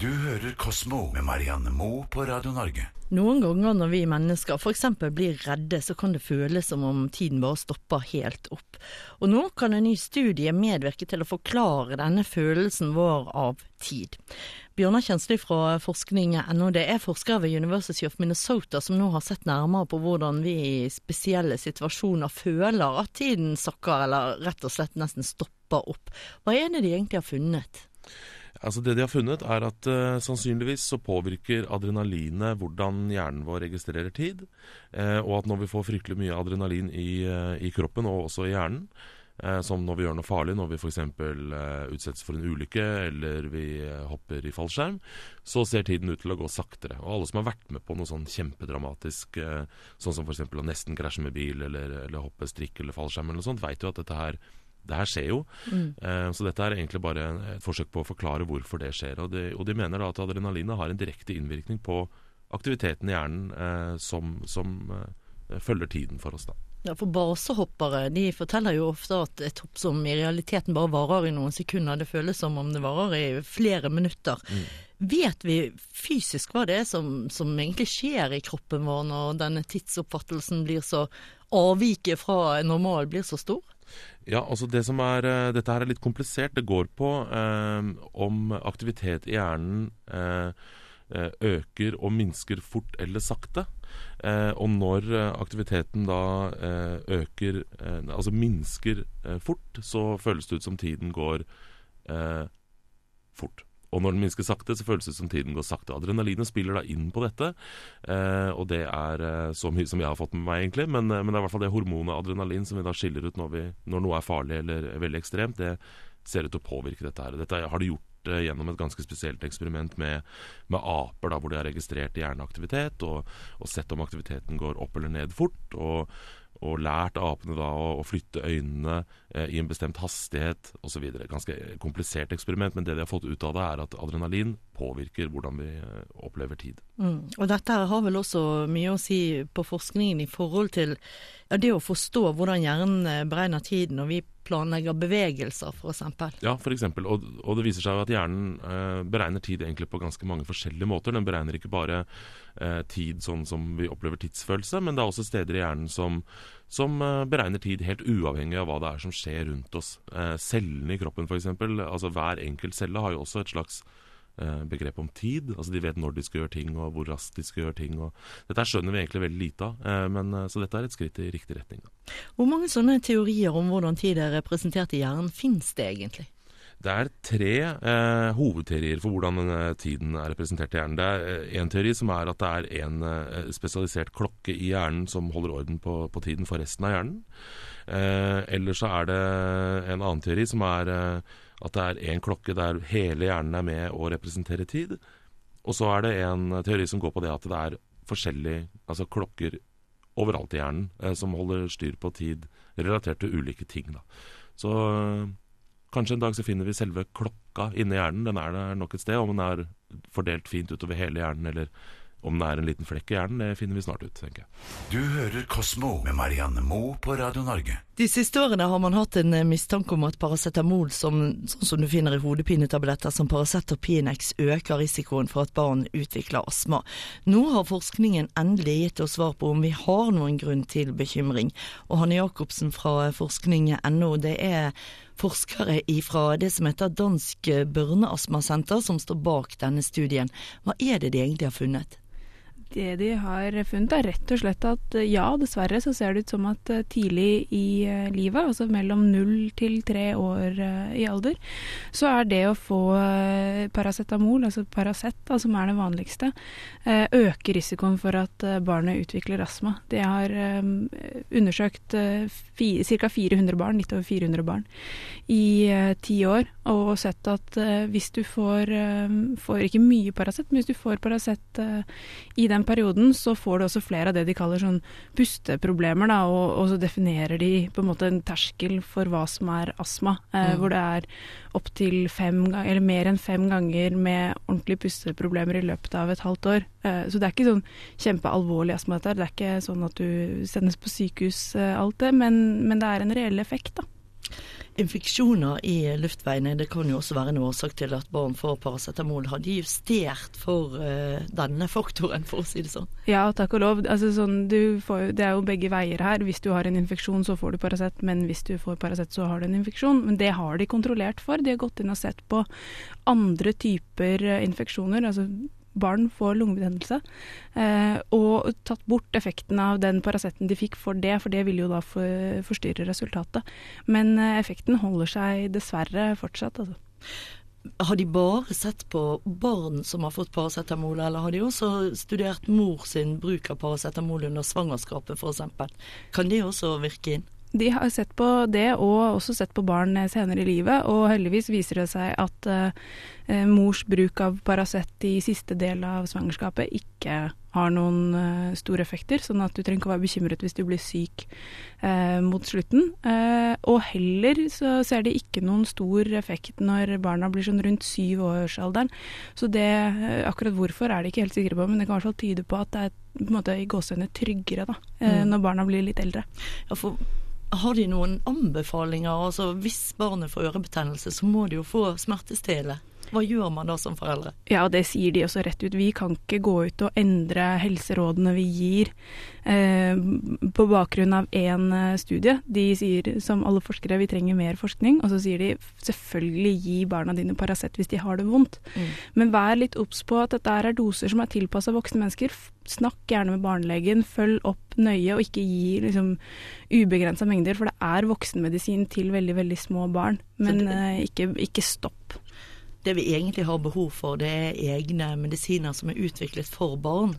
Du hører Kosmo med Marianne Moe på Radio Norge. Noen ganger når vi mennesker f.eks. blir redde, så kan det føles som om tiden bare stopper helt opp. Og nå kan en ny studie medvirke til å forklare denne følelsen vår av tid. Bjørnar Kjensli fra forskning.no, det er forskere ved University of Minnesota som nå har sett nærmere på hvordan vi i spesielle situasjoner føler at tiden sakker, eller rett og slett nesten stopper opp. Hva er det de egentlig har funnet? Altså Det de har funnet, er at uh, sannsynligvis så påvirker adrenalinet hvordan hjernen vår registrerer tid. Uh, og at når vi får fryktelig mye adrenalin i, uh, i kroppen, og også i hjernen, som når vi gjør noe farlig, når vi f.eks. Uh, utsettes for en ulykke eller vi hopper i fallskjerm, så ser tiden ut til å gå saktere. Og alle som har vært med på noe sånn kjempedramatisk, sånn som f.eks. å nesten krasje med bil eller, eller hoppe strikk eller fallskjerm eller noe sånt, vet jo at dette her det her skjer jo. Mm. Uh, så dette er egentlig bare et forsøk på å forklare hvorfor det skjer. Og de, og de mener da at adrenalinet har en direkte innvirkning på aktiviteten i hjernen uh, som, som eh, følger tiden for oss. da. Ja, for Basehoppere de forteller jo ofte at et hopp som i realiteten bare varer i noen sekunder, det føles som om det varer i flere minutter. Mm. Vet vi fysisk hva det er som, som, egentlig skjer i kroppen vår når denne tidsoppfattelsen blir så avviket fra normal blir så stor? Ja, altså det som er, uh, Dette her er litt komplisert. Det går på eh, om aktivitet i hjernen uh, øker og minsker fort eller sakte. og når aktiviteten da øker, altså minsker fort, så føles det ut som tiden går fort. Og når den minsker sakte, så føles det ut som tiden går sakte. Adrenalinet spiller da inn på dette, eh, og det er eh, så mye som jeg har fått med meg, egentlig. Men, eh, men, det er i hvert fall det hormonet adrenalin som vi da skiller ut når, vi, når noe er farlig eller veldig ekstremt, det ser ut til å påvirke dette her. Dette har de gjort eh, gjennom et ganske spesielt eksperiment med, med aper, da, hvor de har registrert hjerneaktivitet og, og, sett om aktiviteten går opp eller ned fort. og og lært apene da å, å flytte øynene eh, i en bestemt hastighet osv. Ganske komplisert eksperiment, men det de har fått ut av det, er at adrenalin påvirker hvordan vi eh, opplever tid. Mm. Og dette har vel også mye å si på forskningen i forhold til det å forstå hvordan hjernen eh, beregner tiden når vi planlegger bevegelser, f.eks. Ja, f.eks. Og, og det viser seg at hjernen eh, beregner tid egentlig på ganske mange forskjellige måter. Den beregner ikke bare eh, tid sånn som vi opplever tidsfølelse, men det er også steder i hjernen som, som eh, beregner tid helt uavhengig av hva det er som skjer rundt oss. Eh, cellene i kroppen f.eks., altså hver enkelt celle har jo også et slags Eh, begrep om tid. Altså De vet når de skal gjøre ting, og hvor raskt de skal gjøre ting. og Dette skjønner vi egentlig veldig lite av, eh, men, eh, så dette er et skritt i riktig retning. Hvor mange sånne teorier om hvordan tid er representert i hjernen, finnes det egentlig? Det er tre eh, hovedteorier for hvordan denne tiden er representert i hjernen. Det er en teori som er at det er en eh, spesialisert klokke i hjernen som holder orden på, på tiden for resten av hjernen. Eh, eller så er det en annen teori som er at det er én klokke der hele hjernen er med å representere tid. Og så er det en teori som går på det at det er forskjellige altså klokker overalt i hjernen eh, som holder styr på tid relatert til ulike ting. Da. Så øh, kanskje en dag så finner vi selve klokka inni hjernen. Den er der nok et sted. Om den er fordelt fint utover hele hjernen eller om det er en liten flekk i hjernen, det finner vi snart ut, tenker jeg. Du hører Kosmo med Marianne Moe på Radio Norge. De siste årene har man hatt en eh, mistanke om at paracetamol, som, sånn som du finner i hodepinetabletter som Paracet og Pinex, øker risikoen for at barn utvikler astma. Nå har forskningen endelig gitt oss svar på om vi har noen grunn til bekymring. Og Hanne Jacobsen fra forskning.no, det er forskere fra det som heter Dansk børneastmasenter som står bak denne studien. Hva er det de egentlig har funnet? Det de har funnet er rett og slett at eh, ja, dessverre så ser det ut som at eh, tidlig i eh, livet, altså mellom null til tre år i alder, så er det å få paracetamol, altså Paracet, som er det vanligste, øker risikoen for at barnet utvikler astma. Det har undersøkt ca. 400 barn, litt over 400 barn, i ti år, og sett at hvis du får, får ikke mye Paracet, men hvis du får Paracet i den den perioden så får du også flere av det de kaller sånn pusteproblemer, da, og, og, så definerer de på en måte en terskel for hva som er astma, eh, mm. hvor det er opptil fem eller mer enn fem ganger med ordentlige pusteproblemer i løpet av et halvt år. Eh, så det er ikke sånn kjempealvorlig astma dette, det er ikke sånn at du sendes på sykehus eh, alt det, men, men det er en reell effekt, da. Infeksjoner i luftveiene det kan jo også være en årsak til at barn får paracetamol. Har de justert for uh, denne faktoren, for å si det sånn? Ja, takk og lov. Altså, sånn, får, det er jo begge veier her. Hvis du har en infeksjon, så får du Paracet, men hvis du får Paracet, så har du en infeksjon. Men det har de kontrollert for. De har gått inn og sett på andre typer eh, infeksjoner. altså barn får lungebetennelse, eh, og tatt bort effekten av den Paraceten de fikk for det, for det vil jo da for, forstyrre resultatet. Men eh, effekten holder seg dessverre fortsatt, altså. Har de bare sett på barn som har fått paracetamol, eller har de også studert mor sin bruk av paracetamol under svangerskapet f.eks.? Kan det også virke inn? De har sett på det, og også sett på barn senere i livet. Og heldigvis viser det seg at uh, mors bruk av Paracet i siste del av svangerskapet ikke har noen uh, store effekter. Sånn at du trenger ikke å være bekymret hvis du blir syk uh, mot slutten. og heller så ser de ikke noen stor effekt når barna blir sånn rundt syv årsalderen. Så det, akkurat hvorfor er de ikke helt sikre på, men det kan i hvert fall tyde på at det er på en måte i gåsehudene tryggere da, mm. når barna blir litt eldre. Ja, for har de noen anbefalinger? Altså Hvis barnet får ørebetennelse, så må de jo få smertestillende. Hva gjør man da som foreldre? Ja, det sier de også rett ut. Vi kan ikke gå ut og endre helserådene vi gir eh, på bakgrunn av én eh, studie. De sier som alle forskere vi trenger mer forskning, og så sier de selvfølgelig gi barna dine Paracet hvis de har det vondt. Mm. Men vær litt obs på at dette er doser som er tilpassa voksne mennesker. Snakk gjerne med barnelegen, følg opp nøye og ikke gi liksom, ubegrensa mengder, for det er voksenmedisin til veldig, veldig små barn. Men det, eh, ikke, ikke stopp det vi egentlig har behov for, det er egne medisiner som er utviklet for barn.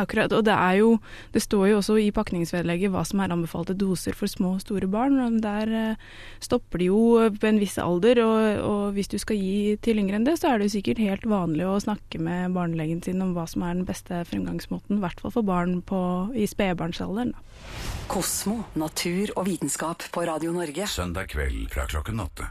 Akkurat, og det er jo Det står jo også i pakningsvedlegget hva som er anbefalte doser for små og store barn. og Der eh, stopper de jo på en viss alder, og, og, hvis du skal gi til yngre enn det, så er det jo sikkert helt vanlig å snakke med barnelegen sin om hva som er den beste fremgangsmåten, i hvert fall for barn på, i spedbarnsalderen. Kosmo, natur og vitenskap på Radio Norge. Søndag kveld fra klokken åtte.